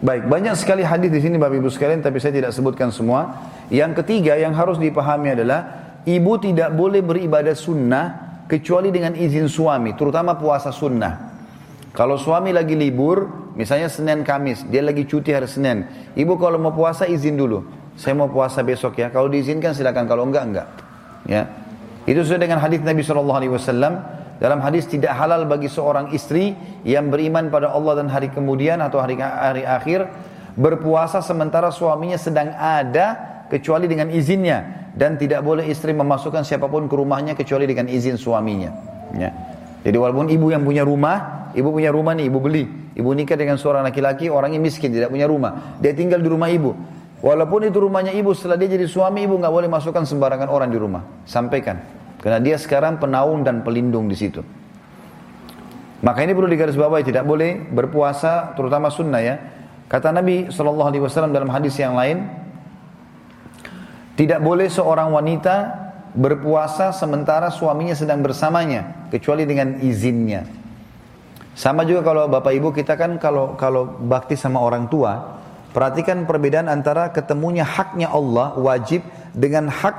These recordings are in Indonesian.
Baik, banyak sekali hadis di sini Bapak Ibu sekalian tapi saya tidak sebutkan semua. Yang ketiga yang harus dipahami adalah ibu tidak boleh beribadah sunnah kecuali dengan izin suami, terutama puasa sunnah. Kalau suami lagi libur, misalnya Senin Kamis, dia lagi cuti hari Senin. Ibu kalau mau puasa izin dulu. Saya mau puasa besok ya. Kalau diizinkan silakan, kalau enggak enggak. Ya. Itu sesuai dengan hadis Nabi Shallallahu alaihi wasallam dalam hadis tidak halal bagi seorang istri yang beriman pada Allah dan hari kemudian atau hari, hari akhir berpuasa sementara suaminya sedang ada kecuali dengan izinnya dan tidak boleh istri memasukkan siapa pun ke rumahnya kecuali dengan izin suaminya. Ya. Jadi walaupun ibu yang punya rumah, ibu punya rumah nih, ibu beli, ibu nikah dengan seorang laki-laki, orangnya miskin, tidak punya rumah, dia tinggal di rumah ibu. Walaupun itu rumahnya ibu, setelah dia jadi suami, ibu nggak boleh masukkan sembarangan orang di rumah. Sampaikan. Karena dia sekarang penaung dan pelindung di situ. Maka ini perlu digarisbawahi tidak boleh berpuasa terutama sunnah ya. Kata Nabi Shallallahu Alaihi Wasallam dalam hadis yang lain, tidak boleh seorang wanita berpuasa sementara suaminya sedang bersamanya kecuali dengan izinnya. Sama juga kalau bapak ibu kita kan kalau kalau bakti sama orang tua, perhatikan perbedaan antara ketemunya haknya Allah wajib dengan hak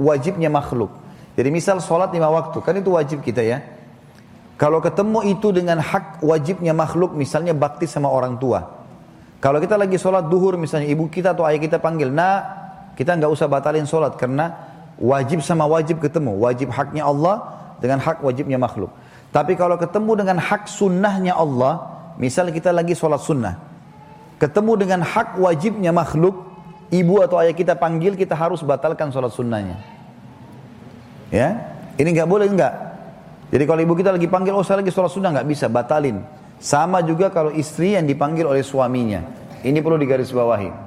wajibnya makhluk. Jadi misal sholat lima waktu, kan itu wajib kita ya. Kalau ketemu itu dengan hak wajibnya makhluk, misalnya bakti sama orang tua. Kalau kita lagi sholat duhur, misalnya ibu kita atau ayah kita panggil, nah kita nggak usah batalin sholat karena wajib sama wajib ketemu. Wajib haknya Allah dengan hak wajibnya makhluk. Tapi kalau ketemu dengan hak sunnahnya Allah, misal kita lagi sholat sunnah, ketemu dengan hak wajibnya makhluk, ibu atau ayah kita panggil, kita harus batalkan sholat sunnahnya. Ya, ini nggak boleh nggak. Jadi kalau ibu kita lagi panggil, oh saya lagi sholat sunnah nggak bisa, batalin. Sama juga kalau istri yang dipanggil oleh suaminya. Ini perlu digarisbawahi.